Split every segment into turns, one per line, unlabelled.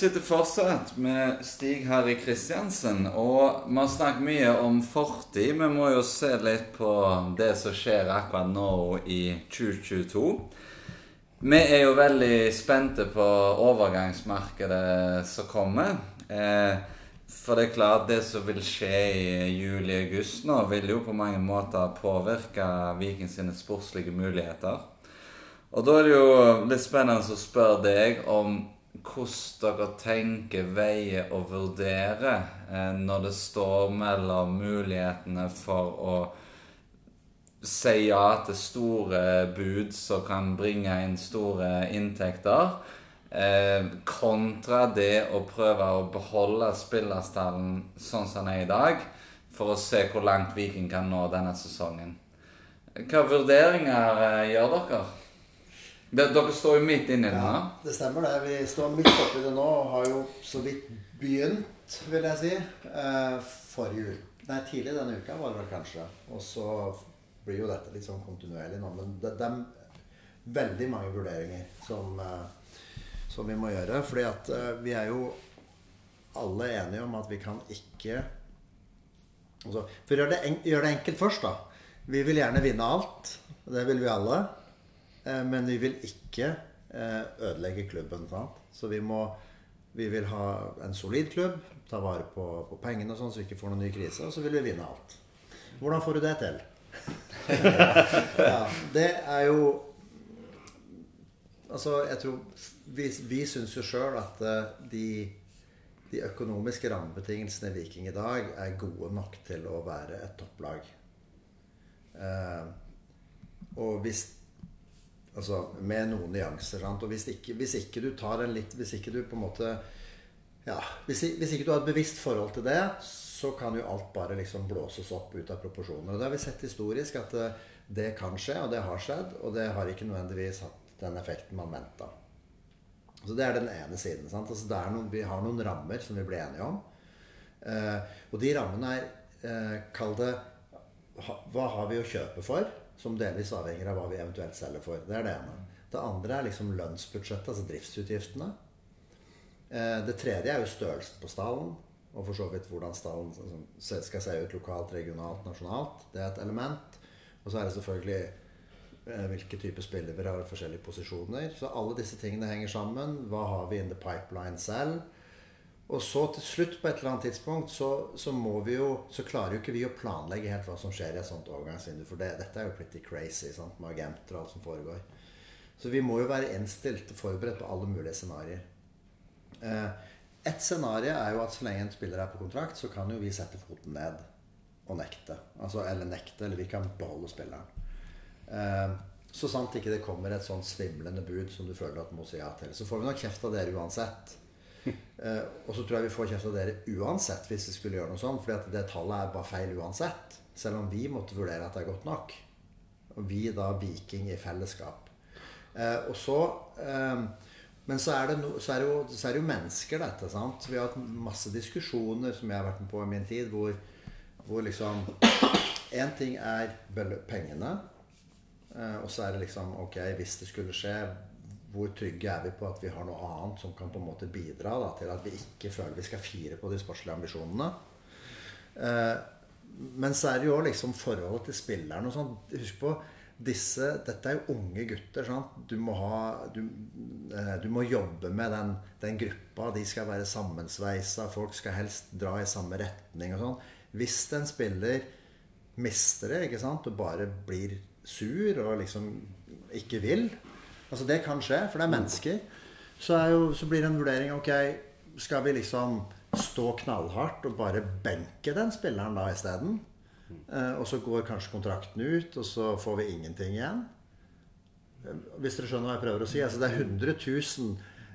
sitter fortsatt med Stig Harry Kristiansen, og vi har snakket mye om fortid. Vi må jo se litt på det som skjer akkurat nå i 2022. Vi er jo veldig spente på overgangsmarkedet som kommer. Eh, for det er klart, det som vil skje i juli-august nå, vil jo på mange måter påvirke Viking sine sportslige muligheter. Og da er det jo litt spennende å spørre deg om hvordan dere tenker, veier og vurderer eh, når det står mellom mulighetene for å si ja til store bud som kan bringe inn store inntekter, eh, kontra det å prøve å beholde spillerstallen sånn som den er i dag, for å se hvor langt Viking kan nå denne sesongen. Hva vurderinger eh, gjør dere? Dere står jo midt inni det.
Ja, det stemmer det. Vi står midt oppi det nå og har jo så vidt begynt, vil jeg si. Eh, forrige uke Nei, tidlig denne uka var det vel kanskje. Og så blir jo dette litt sånn kontinuerlig nå. Men det, det er veldig mange vurderinger som, eh, som vi må gjøre. Fordi at eh, vi er jo alle enige om at vi kan ikke altså, For å gjøre det, gjør det enkelt først, da. Vi vil gjerne vinne alt. Det vil vi alle. Eh, men vi vil ikke eh, ødelegge klubben. Sant? Så vi må vi vil ha en solid klubb, ta vare på, på pengene sånn, så vi ikke får noen ny krise. Og så vil vi vinne alt. Hvordan får du det til? ja, det er jo Altså, jeg tror Vi, vi syns jo sjøl at eh, de, de økonomiske rammebetingelsene i Viking i dag er gode nok til å være et topplag. Eh, og hvis Altså med noen nyanser. Sant? Og hvis ikke, hvis ikke, du tar en litt Hvis ikke du på en måte Ja, hvis, hvis, ikke du har et bevisst forhold til det, så kan jo alt bare liksom blåses opp ut av proporsjoner. Og det har vi sett historisk at det, det kan skje, og det har skjedd. Og det har ikke nødvendigvis hatt den effekten man venta. Så det er den ene siden. Altså noen, vi har noen rammer som vi blir enige om. Eh, og de rammene er eh, Kall det Hva har vi å kjøpe for? Som delvis avhenger av hva vi eventuelt selger for. Det er det ene. Det andre er liksom lønnsbudsjettet, altså driftsutgiftene. Eh, det tredje er jo størrelsen på stallen, og for så vidt hvordan stallen altså, skal se ut lokalt, regionalt, nasjonalt. Det er et element. Og så er det selvfølgelig eh, hvilke typer spillere har forskjellige posisjoner. Så alle disse tingene henger sammen. Hva har vi in the pipeline selv? Og så til slutt, på et eller annet tidspunkt, så, så, jo Så klarer jo ikke vi å planlegge helt hva som skjer i et sånt overgangsvindu. For det, dette er jo pretty crazy sant, med agenter og alt som foregår. Så vi må jo være innstilt og forberedt på alle mulige scenarioer. Eh, et scenario er jo at så lenge en spiller er på kontrakt, så kan jo vi sette foten ned og nekte. Altså, eller nekte, eller vi kan beholde spilleren. Eh, så sant ikke det kommer et sånn svimlende bud som du føler at du må si ja til. Så får vi nok kjeft av dere uansett. Eh, og så tror jeg vi får kjeft av dere uansett hvis vi skulle gjøre noe sånt. For det tallet er bare feil uansett. Selv om vi måtte vurdere at det er godt nok. Og vi da Viking i fellesskap. Uh, og så uh, Men så er, no, så, er jo, så er, det jo, mennesker, dette. sant? Vi har hatt masse diskusjoner som jeg har vært med på i min tid, hvor, hvor liksom Én ting er pengene. Og så er det liksom Ok, hvis det skulle skje hvor trygge er vi på at vi har noe annet som kan på en måte bidra da, til at vi ikke føler vi skal fire på de sportslige ambisjonene. Eh, men så er det jo liksom forholdet til spilleren og sånn. Husk på disse, Dette er jo unge gutter. Sant? Du må, ha, du, eh, du må jobbe med den, den, gruppa. De skal være sammensveisa. Folk skal helst dra i samme retning og sånn. Hvis en spiller mister det ikke sant? og bare blir sur og liksom ikke vil, Altså Det kan skje, for det er mennesker. Så, er jo, så blir det en vurdering Ok, skal vi liksom stå knallhardt og bare benke den spilleren da isteden? Eh, og så går kanskje kontrakten ut, og så får vi ingenting igjen? Hvis dere skjønner hva jeg prøver å si? Altså Det er 100 000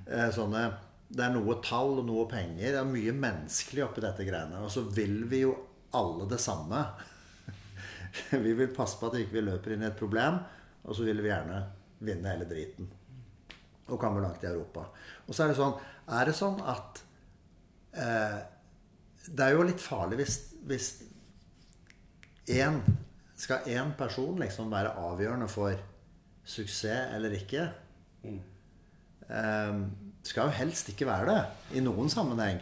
eh, sånne Det er noe tall og noe penger. Det er mye menneskelig oppi dette greiene. Og så vil vi jo alle det samme. vi vil passe på at vi ikke løper inn i et problem, og så vil vi gjerne vinne hele driten. Og komme langt i Europa. Og så er det sånn Er det sånn at eh, Det er jo litt farlig hvis, hvis én Skal én person liksom være avgjørende for suksess eller ikke? Mm. Eh, skal jo helst ikke være det i noen sammenheng.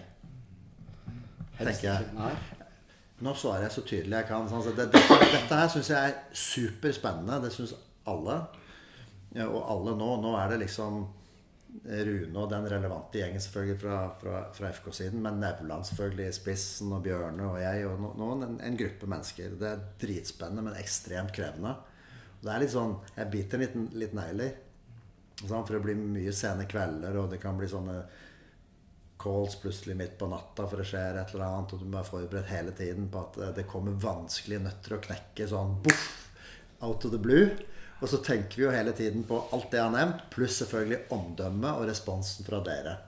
tenker jeg.
Nei.
Nå svarer jeg så tydelig jeg kan. Sånn, så det, dette, dette her syns jeg er superspennende. Det syns alle. Og alle nå. Nå er det liksom Rune og den relevante gjengen selvfølgelig fra, fra, fra FK-siden, men Nevland selvfølgelig i spissen, og Bjørne og jeg, og noen, en, en, gruppe mennesker. Det er dritspennende, men ekstremt krevende. Og det er litt sånn Jeg biter litt, litt negler. Sånn, for det blir mye sene kvelder, og det kan bli sånne calls plutselig midt på natta for det skjer et eller annet, og du må være forberedt hele tiden på at det kommer vanskelige nøtter å knekke sånn boff, out of the blue. Og så tenker vi jo hele tiden på alt det jeg har nevnt, pluss selvfølgelig omdømmet og responsen fra dere.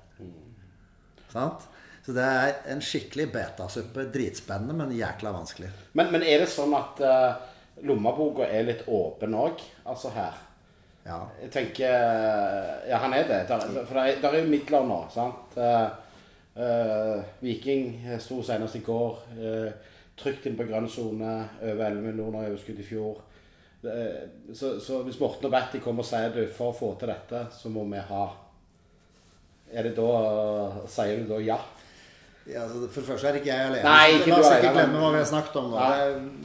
Sant? Så det er en skikkelig betasuppe. Dritspennende, men jækla vanskelig.
Men, men er det sånn at uh, lommeboka er litt åpen òg? Altså her?
Ja.
Jeg tenker Ja, han er det. Der, for det er, der er jo midler nå, sant? Uh, uh, Viking sto senest i går. trygt inn på grønn sone. Over 11 millioner overskudd i fjor. Så, så, hvis Morten og Batty kommer og sier du, for å få til dette, så må vi ha Er det da Sier du da ja?
Ja, altså, for det første er ikke jeg alene.
Nei, ikke
La oss ikke glemme hva vi har snakket om nå.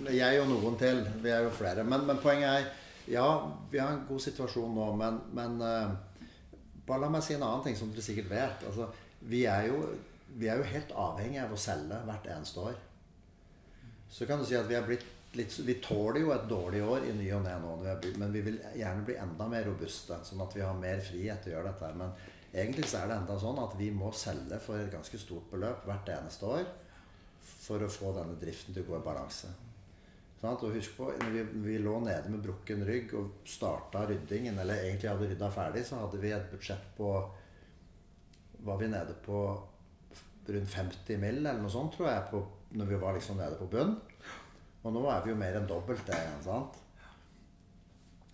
Det er jeg og noen til. Vi er jo flere. Men, men poenget er Ja, vi har en god situasjon nå, men, men eh, bare la meg si en annen ting som dere sikkert vet. Altså, vi, er jo, vi er jo helt avhengig av å selge hvert eneste år. Så kan du si at vi er blitt litt Vi tåler jo et dårlig år i ny og ne nå, men vi vil gjerne bli enda mer robuste. Sånn at vi har mer frihet til å gjøre dette. Men egentlig så er det enda sånn at vi må selge for et ganske stort beløp hvert eneste år for å få denne driften til å gå i balanse. Sånn og husk på, når vi, vi lå nede med brukken rygg og starta ryddingen, eller egentlig hadde rydda ferdig, så hadde vi et budsjett på Var vi nede på rundt 50 mill. eller noe sånt, tror jeg, på, når vi var liksom nede på bunn. Og nå er vi jo mer enn dobbelt det igjen. sant?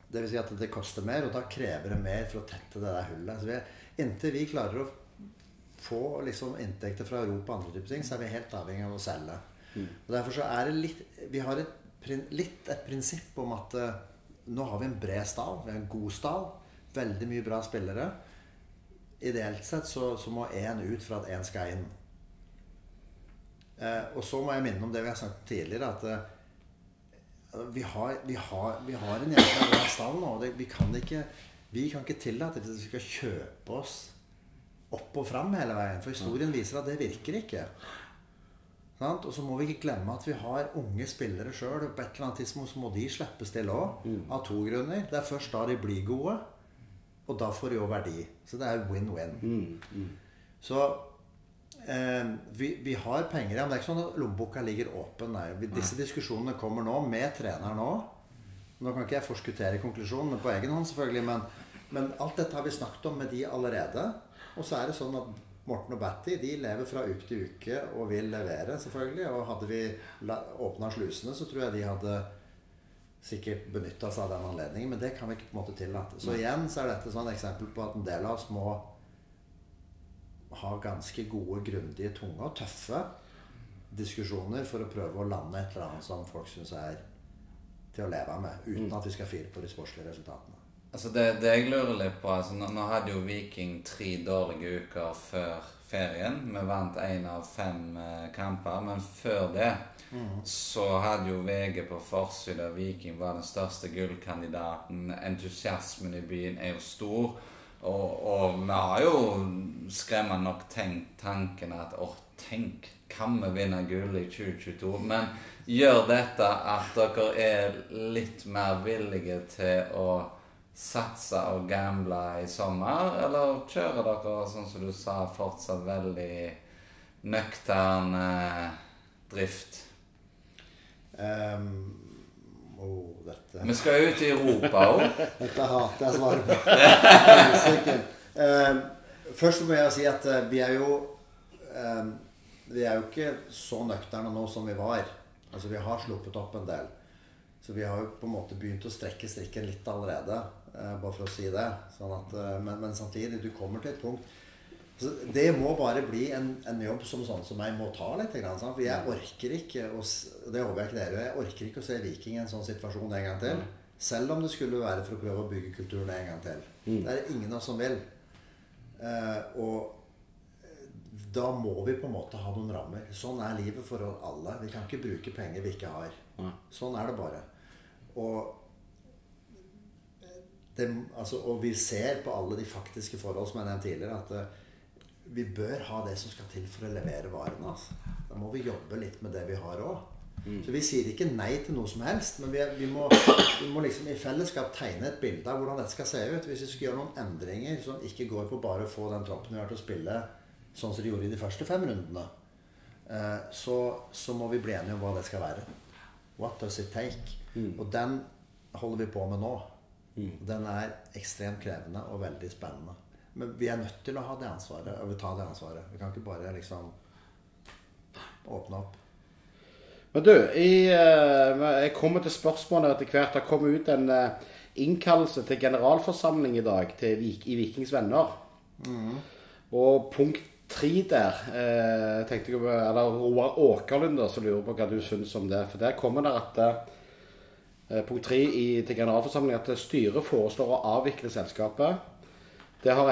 Det vil si at det koster mer, og da krever det mer for å tette det der hullet. Så vi, inntil vi klarer å få liksom inntekter fra Europa og andre typer ting, så er vi helt avhengig av å selge. Og Derfor så er det litt Vi har et, litt et prinsipp om at eh, nå har vi en bred stall. Vi har en god stall. Veldig mye bra spillere. Ideelt sett så, så må én ut for at én skal inn. Eh, og så må jeg minne om det vi har sagt tidligere, at eh, vi, har, vi, har, vi har en jævla bra stall nå. Det, vi, kan ikke, vi kan ikke tillate at vi skal kjøpe oss opp og fram hele veien. For historien viser at det virker ikke. Sant? Og så må vi ikke glemme at vi har unge spillere sjøl. På et eller annet tidspunkt så må de slippes til òg. Av to grunner. Det er først da de blir gode, og da får de òg verdi. Så det er win-win. Så eh, vi, vi har penger. Men det er ikke sånn at lommeboka ligger åpen. Nei. Vi- Disse diskusjonene kommer nå med treneren nå. Nå kan ikke jeg forskuttere konklusjonene på egen hånd, selvfølgelig, men, men alt dette har vi snakket om med de allerede. Og så er det sånn at Morten og Batty de lever fra uke til uke og vil levere, selvfølgelig. Og hadde vi åpna slusene, så tror jeg de hadde sikkert benytta seg av den anledningen. Men det kan vi ikke på en måte tillate. Så igjen så er dette sånn eksempel på at en del av oss må ha ganske gode, grundige, tunge og tøffe diskusjoner for å prøve å lande et eller annet som folk syns er til å leve med, uten at vi skal fire på de sportslige resultatene.
Altså det, det jeg lurer litt på altså nå, nå hadde jo Viking tre dårlige uker før ferien. Vi vant én av fem eh, kamper, men før det så hadde jo VG på forsida Viking var den største gullkandidaten. Entusiasmen i byen er jo stor. Og, og vi har jo skremmende nok tenkt tanken at åh, tenk, kan vi vinne gull i 2022? Men gjør dette at dere er litt mer villige til å satse og gamble i sommer? Eller kjører dere, sånn som du sa, fortsatt veldig nøktern eh, drift?
Um, oh, dette
Vi skal ut i Europa òg.
Dette hater jeg svaret på. Eh, Først må jeg si at uh, vi er jo eh, Vi er jo ikke så nøkterne nå som vi var. Altså Vi har sluppet opp en del. Så vi har jo på en måte begynt å strekke strikken litt allerede. Uh, Bare for å si det. Sånn at, uh, men, men samtidig, du kommer til et punkt så Det må bare bli en, en jobb som sånn som jeg må ta litt. For jeg orker ikke å, Det håper jeg ikke dere. Jeg orker ikke å se Viking i en sånn situasjon en gang til. Selv om det skulle være for å prøve å bygge kulturen en gang til. Det er det ingen av oss som vil. Eh, og da må vi på en måte ha noen rammer. Sånn er livet for alle. Vi kan ikke bruke penger vi ikke har. Sånn er det bare. Og, det, altså, og vi ser på alle de faktiske forhold som jeg nevnte tidligere, at uh, vi bør ha det som skal til for å levere varene. Altså. Da må vi jobbe litt med det vi har òg. Mm. Så vi sier ikke nei til noe som helst, men vi, vi, må, vi, må, liksom i fellesskap tegne et bilde av hvordan dette skal se ut. Hvis vi skal gjøre noen endringer som ikke går på bare å få den troppen vi har til å spille sånn som de gjorde i de første fem rundene, uh, så, så, må vi bli enige om hva det skal være. What does it take? Mm. Og den holder vi på med nå. Mm. Den er ekstremt krevende og veldig spennende. Men vi er nødt til å ha det ansvaret, og tar det ansvaret. Vi kan ikke bare liksom åpne opp.
Men du, i, uh, jeg kommer til spørsmålet etter hvert. Det kom ut en uh, innkallelse til generalforsamling i dag til, i Vikings Venner. Mm. Og punkt tre der eh, tenkte jeg, Eller Roar Åkerlund som lurer på hva du syns om det. For der kommer det at punkt tre til generalforsamling at styret foreslår å avvikle selskapet. Det har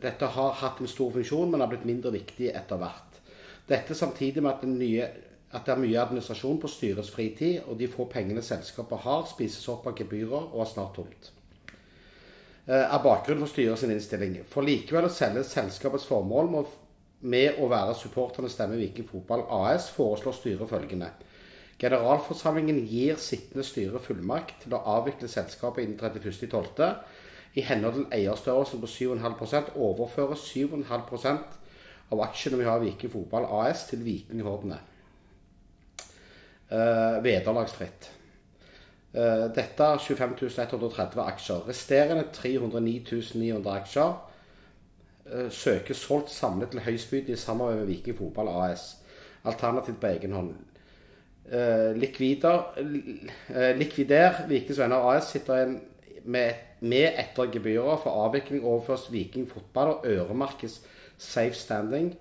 dette har hatt en stor funksjon, men har blitt mindre viktig etter hvert. Dette samtidig med at nye at det er mye administrasjon på styrets fritid, og de få pengene selskapet har, spises opp av gebyrer og er snart tomt. Eh, er bakgrunnen for styrets innstilling. For likevel å selge selskapets formål med å være supporterne stemme Viking Fotball AS, foreslår styret følgende. Generalforsamlingen gir sittende styre fullmakt til å avvikle selskapet innen 31.12. I henhold til eierstørrelsen på 7,5% overføres 7,5% av aksjene vi har i Viking Fotball AS til Vikinghordene uh, vederlagsfritt. Uh, dette er 25.130 aksjer. Resterende 309.900 aksjer uh, søkes solgt samlet til høystbydende i samarbeid med Viking Fotball AS. Alternativt på egen hånd. Uh, likvider, uh, likvider Vikings Venner AS sitter med med, med etter gebyrer for avvikling overføres Viking Fotball og øremerkes safe standing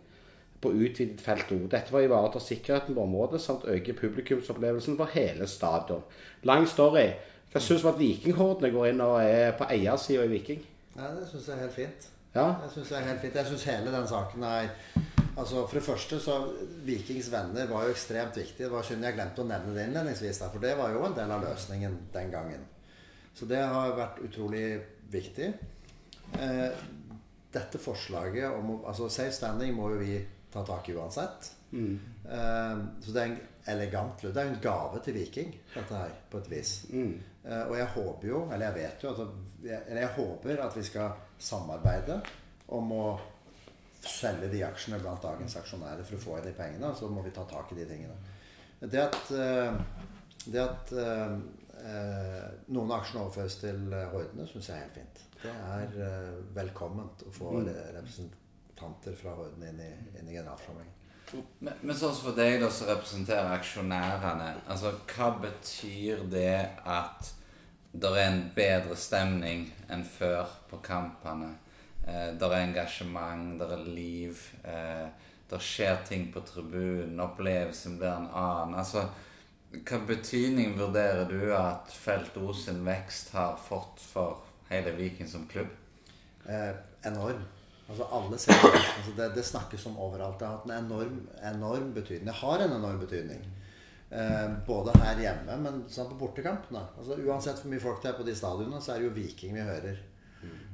på utvidet felt O. Dette var å ivareta sikkerheten på området samt øke publikumsopplevelsen for hele stadion. Lang story. Hva syns du om at Vikinghordene går inn og er på eiersida i Viking?
Ja, Det syns jeg er helt fint.
Ja?
Jeg syns helt fint. Jeg syns hele den saken er Altså For det første så Vikings venner var jo ekstremt viktig. Det var synd jeg glemte å nevne det innledningsvis, for det var jo en del av løsningen den gangen. Så det har vært utrolig viktig. Eh, dette forslaget om altså Safe standing må jo vi ta tak i uansett. Mm. Eh, så det er en elegant Det er en gave til Viking, dette her, på et vis. Mm. Eh, og jeg håper jo, eller jeg vet jo, jeg, eller jeg håper at vi skal samarbeide om å selge de aksjene blant dagens aksjonærer for å få inn de pengene. Så må vi ta tak i de tingene. Det at, uh, det at noen aksjer overføres til Hordene, syns jeg er helt fint. Det er velkomment å få mm. representanter fra Hordene inn i, inn i generalforsamlingen.
Men, men sånn som for deg, da, som representerer aksjonærene, altså hva betyr det at det er en bedre stemning enn før på kampene? Eh, det er engasjement, det er liv. Eh, det skjer ting på tribunen. Opplevelsen blir en annen. Altså, hva betydning vurderer du at Felt O sin vekst har fått for hele Viking som klubb?
Eh, enorm. Altså alle ser altså det, det, snakkes om overalt. Det har hatt en enorm, enorm betydning. Det har en enorm betydning. Eh, både her hjemme, men sånn på bortekampene. Altså, uansett hvor mye folk det er på de stadionene, så er det jo Viking vi hører.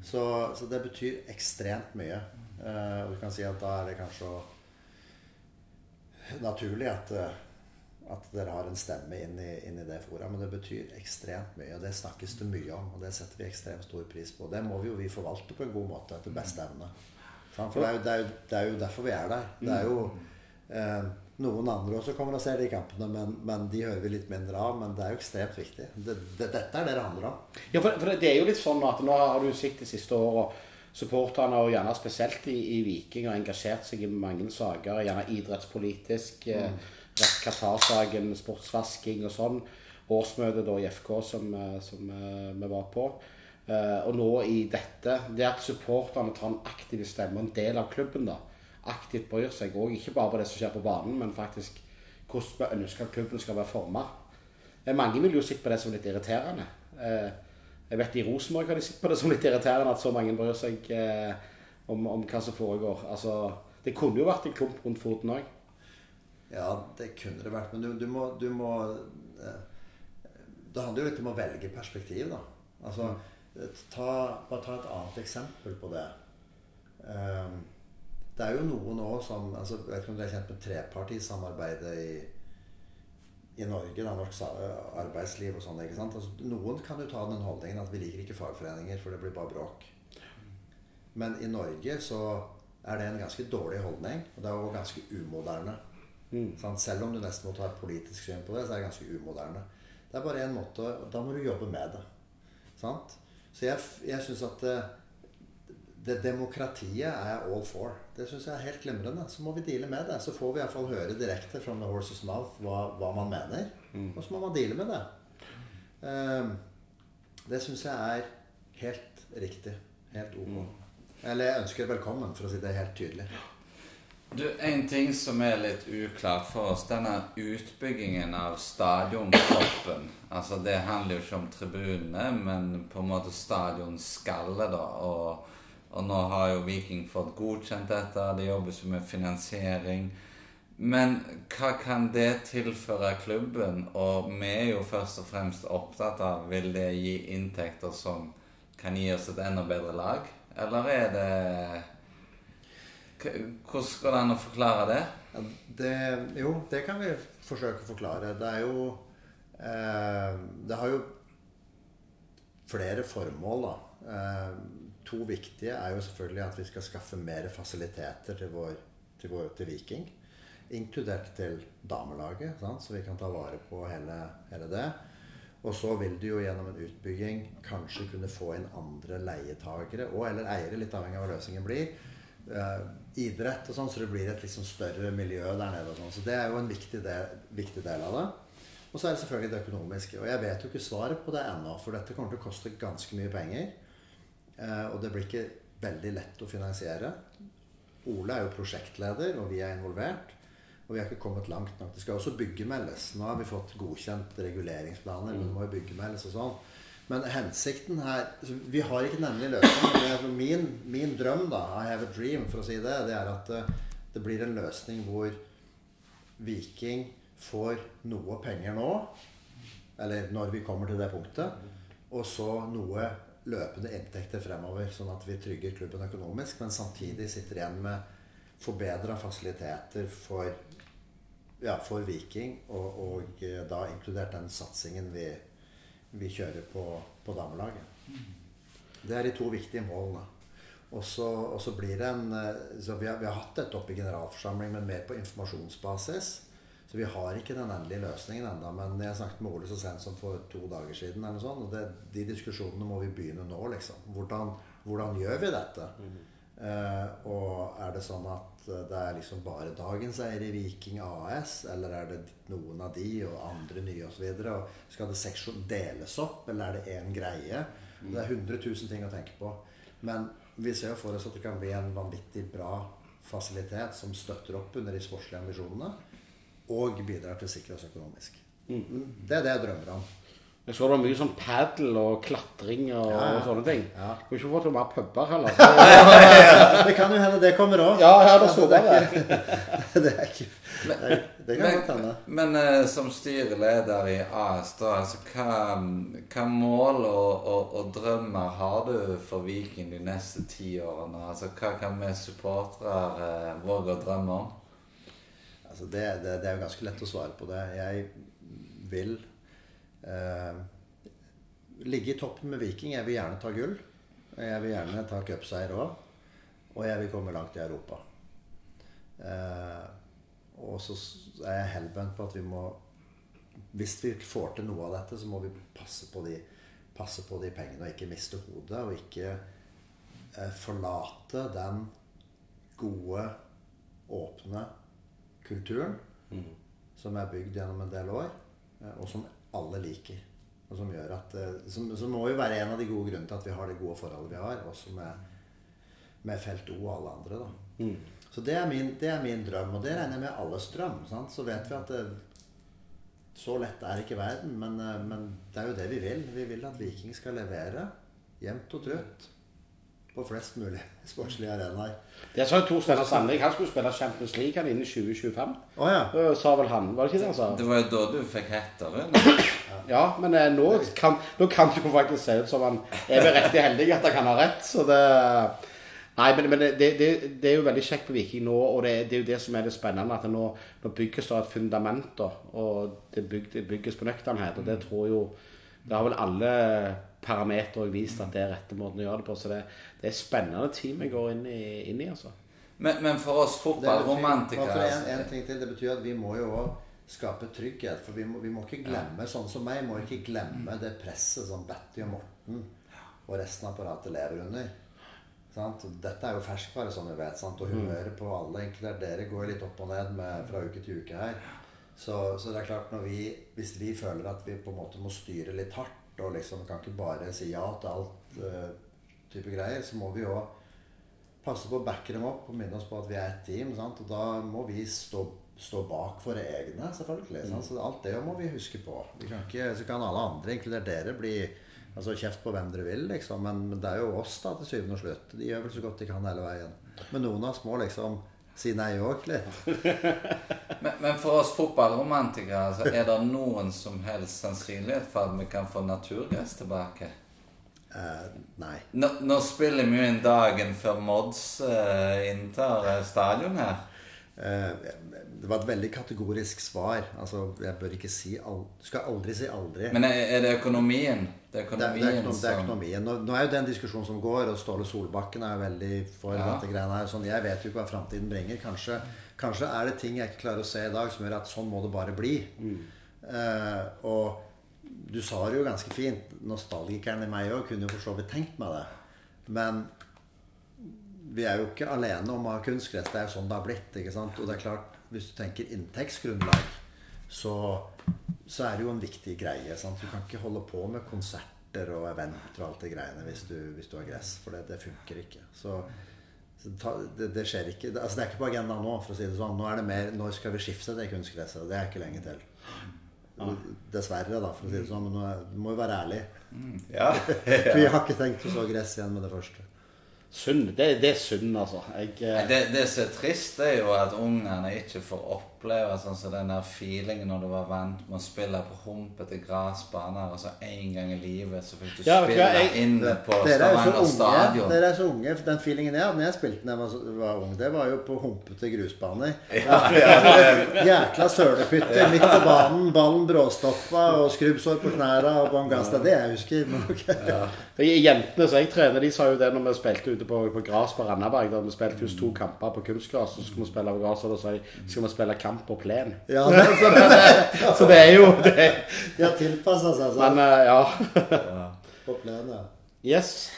Så, så det betyr ekstremt mye. Eh, og du kan si at da er det kanskje naturlig at, eh, at dere har en stemme inn i, inn i det fora. Men det betyr ekstremt mye, og det snakkes det mye om. Og det setter vi ekstremt stor pris på. Det må vi jo vi forvalte på en god måte etter beste evne. For det er, jo, det, er jo, det er, jo, derfor vi er der. Det er jo eh, Noen andre også kommer og ser de kampene, men, men, de hører vi litt mindre av. Men det er jo ekstremt viktig. Det, dette er det det handler om.
Ja, for, for, det er jo litt sånn at nå har du sett de siste åra supporterne, og gjerne spesielt i, i, Viking, har engasjert seg i mange saker. Gjerne idrettspolitisk. Eh, mm. Qatar-saken, sportsvasking og sånn. Årsmøtet i FK som, eh, som uh, vi var på. Uh, og nå i dette Det at supporterne tar en aktiv stemme, en del av klubben, da, aktivt bryr seg òg ikke bare på det som skjer på banen, men faktisk hvordan vi ønsker at klubben skal være forma. Mange vil jo sitte på det som litt irriterende. Jeg vet i Rosenborg har de sett på det som litt irriterende at så mange bryr seg eh, om, om hva som foregår. Altså, det kunne jo vært en klump rundt foten òg.
Ja, det kunne det vært. Men du, du må, du må eh, Det handler jo litt om å velge perspektiv, da. Altså, ta, bare ta et annet eksempel på det. Um, det er jo noen òg som altså, Jeg vet ikke om dere er kjent med trepartisamarbeidet i, i Norge, da, norsk arbeidsliv og sånn. Altså, noen kan jo ta den holdningen at vi liker ikke fagforeninger, for det blir bare bråk. Men i Norge så er det en ganske dårlig holdning, og det er jo ganske umoderne. Mm. Selv om du nesten må ta et politisk syn på det, så er det ganske umoderne. Det er bare én måte Da må du jobbe med det. Sant? Så jeg, jeg syns at det, det, demokratiet er jeg all for. Det syns jeg er helt glimrende. Så må vi deale med det. Så får vi iallfall høre direkte from the horse's mouth hva, hva man mener. Mm. Og så må man deale med det. Um, det syns jeg er helt riktig. Helt ok. Mm. Eller jeg ønsker velkommen, for å si det helt tydelig.
Du, En ting som er litt uklart for oss, denne utbyggingen av stadiontoppen altså Det handler jo ikke om tribunene, men på en måte stadionskallet, da. Og, og, nå har jo Viking fått godkjent dette, det jobbes jo med finansiering. Men hva kan det tilføre klubben? Og vi er jo først og fremst opptatt av vil det gi inntekter som kan gi oss et enda bedre lag? Eller er det hvordan skal det an å forklare det?
Ja, det? Jo, det kan vi forsøke å forklare. Det er jo eh, Det har jo flere formål, da. Eh, to viktige er jo selvfølgelig at vi skal skaffe mer fasiliteter til, vår, til, vår, til Viking. Inkludert til damelaget, sant? så vi kan ta vare på hele, hele det. Og så vil du jo gjennom en utbygging kanskje kunne få inn andre leietagere og eller eiere, litt avhengig av hva løsningen blir uh, idrett og sånn, så det blir et liksom større miljø der nede. og sånn. Så det er jo en viktig del, viktig del, av det. Og så er det selvfølgelig det økonomiske. Og jeg vet jo ikke svaret på det ennå, for dette kommer til å koste ganske mye penger. Uh, og det blir ikke veldig lett å finansiere. Ole er jo prosjektleder, og vi er involvert. Og vi har ikke kommet langt nok. Det skal også byggemeldes. Nå har vi fått godkjent reguleringsplaner, men det må jo byggemeldes og sånn. Men hensikten her Vi har ikke en endelig løsning. Min, min, drøm, da, I have a dream, for å si det, det er at eh, det blir en løsning hvor Viking får noe penger nå, eller når vi kommer til det punktet, og så noe løpende inntekter fremover, sånn at vi trygger klubben økonomisk, men samtidig sitter igjen med forbedra fasiliteter for, ja, for Viking, og, og, eh, da inkludert den satsingen vi vi kjører på, på damelaget. Det er de to viktige målene. Og så blir det en eh, så vi har, vi har hatt dette oppe i generalforsamling, men mer på informasjonsbasis. Så vi har ikke den endelige løsningen ennå. Men jeg snakket med Ole så sent som for to dager siden. eller sånt, og det, De diskusjonene må vi begynne nå, liksom. Hvordan, hvordan gjør vi dette? Mm. Eh, og er det sånn at det er liksom bare dagens eier i Viking AS, eller er det noen av de og andre nye osv.? Skal det seksjon deles opp, eller er det én greie? Det er 100 000 ting å tenke på. Men vi ser jo for oss at det kan bli en vanvittig bra fasilitet som støtter opp under de sportslige ambisjonene, og bidrar til sikkerhet økonomisk. Mm. Det er det jeg drømmer om.
Jeg så det var mye sånn padel og klatring og, ja, og sånne ting. Ja. Kunne ikke fått mer puber heller.
det kan jo hende det kommer òg.
Ja, ja, det så det.
det er ikke det, det kan godt hende.
Men, men uh, som styreleder i AS, da, altså, hva, hva mål og, og, og, drømmer har du for Viking de neste ti årene? Altså, hva kan vi supportere uh, våge å drømme om?
Altså, det, det, det er jo ganske lett å svare på det. Jeg vil eh, ligge i toppen med Viking. Jeg vil gjerne ta gull. Jeg vil gjerne ta cupseier òg. Og jeg vil komme langt i Europa. Eh, og så er jeg hellbent på at vi må Hvis vi får til noe av dette, så må vi passe på de, passe på de pengene og ikke miste hodet. Og ikke eh, forlate den gode, åpne kulturen mm. som er bygd gjennom en del år, eh, og som alle liker. Og som gjør at eh, som, som, må jo være en av de gode grunnene til at vi har det gode forholdet vi har, også med, med Felt O og alle andre. da. Mm. Så det er, min, det er, min, drøm, og det regner jeg med alles drøm. Sant? Så vet vi at det, så lett er ikke verden. Men, eh, men det er jo det vi vil. Vi vil at Viking skal levere jevnt og trutt på flest mulig sportslige arenaer.
Det sa jo Tor Steinar Sandvik. Han skulle spille Champions League han innen 2025.
Oh, ja.
Sa vel han, var det ikke det han sa?
Det var jo da du fikk hetta, Rune.
Ja, men eh, nå, kan, nå kan det jo faktisk se ut som han er vel riktig heldig at han kan ha rett. Så det Nei, men, men det, det, det er jo veldig kjekt på Viking nå, og det, det er jo det som er det spennende. At det nå, nå bygges det et fundament, og det bygges på nøkternhet. Og det tror jo Det har vel alle parametere vist at det er rette måten å gjøre det på. Så det, det er spennende team vi går inn i, inn i altså.
Men, men for oss fotballromantikere
for en, en ting til, det betyr at vi må jo også skape trygghet. For vi må, vi må ikke glemme, sånn som meg, må ikke glemme det presset som Betty og Morten og resten av apparatet lever under. Sant? Dette er jo ferskvare, som vi vet. Sant? Og humøret på alle, enkelte dere, går litt opp og ned med, fra uke til uke her. Så, så det er klart, når vi, hvis vi føler at vi på en måte må styre litt hardt, og liksom kan ikke bare si ja til alt uh, type greier, så må vi jo passe på å backe dem opp og minne oss på at vi er et team. Sant? Og da må vi stå, stå bak våre egne, selvfølgelig. Sant? Så alt det må vi huske på. Vi kan ikke, så kan alle andre, inkludert dere, bli altså, kjeft på hvem dere vil, liksom. Men, men det er jo oss, da, til syvende og slutt. De gjør vel så godt de kan hele veien. Men noen av oss må liksom si nei òg litt.
Men, men for oss fotballromantikere så er det noen som helst sannsynlighet for at vi kan få naturgress tilbake.
Uh, nei.
Nå, nå spiller vi jo inn dagen før Mods uh, inntar eh, stadion her.
Eh, det var et veldig kategorisk svar. Altså, jeg bør ikke si Du skal aldri si aldri.
Men er, det økonomien? Det er
Det er, det, er
økonomien
det er økonomien. Nå, nå er jo det en diskusjon som går, og Ståle Solbakken er jo veldig for
Ja.
dette greiene her. Sånn, jeg vet jo ikke hva framtiden bringer. Kanskje, kanskje er det ting jeg ikke klarer å se i dag, som gjør at sånn må det bare bli. Eh, og du sa det jo ganske fint. Nostalgikeren i meg òg kunne jo for så vidt tenkt meg det. Men vi er jo ikke alene om å ha kunstgress. Det er jo sånn det har blitt. ikke sant? Og det er klart, hvis du tenker inntektsgrunnlag, så, så er det jo en viktig greie. sant? Du kan ikke holde på med konserter og eventer og alt det greiene hvis du, hvis du har gress. For det, det funker ikke. Så, så ta, det, det skjer ikke. Det, altså det er ikke på agendaen nå, for å si det sånn. Nå er det mer Når skal vi skifte det kunstgresset? Det er ikke lenge til. Dessverre, da, for å si det sånn. Men nå er, du må jo være ærlig.
Ja.
Vi har ikke tenkt å så gress igjen med det første.
Synd. Det, det er synd, altså. Jeg,
Det, det som er trist, er jo at ungene ikke får oppleve sånn som den der feelingen når du var vant med å spille på humpete gressbaner, og så en gang i livet så fikk du
Ja,
spille
jeg-
inn på
er
Stavanger stadion.
Dere er så unge. Den feelingen jeg hadde når jeg spilte da jeg var, var ung, det var jo på humpete grusbaner. Jækla sølepytter midt på banen, ballen bråstoppa og skrubbsår på knærne og bånn gass. Det er det jeg husker. Men okay.
De jentene som jeg trener, de sa jo det når vi spilte ute på, på gras på Randaberg. Da vi spilte først to kamper på kunstgras, så skulle vi spille på gras, og da sa de skal vi spille kamp på plen.
Ja, det,
Så det, så det er jo det.
de har tilpassa seg
Men
sånn
eh, ja.
på plenen.
Yes.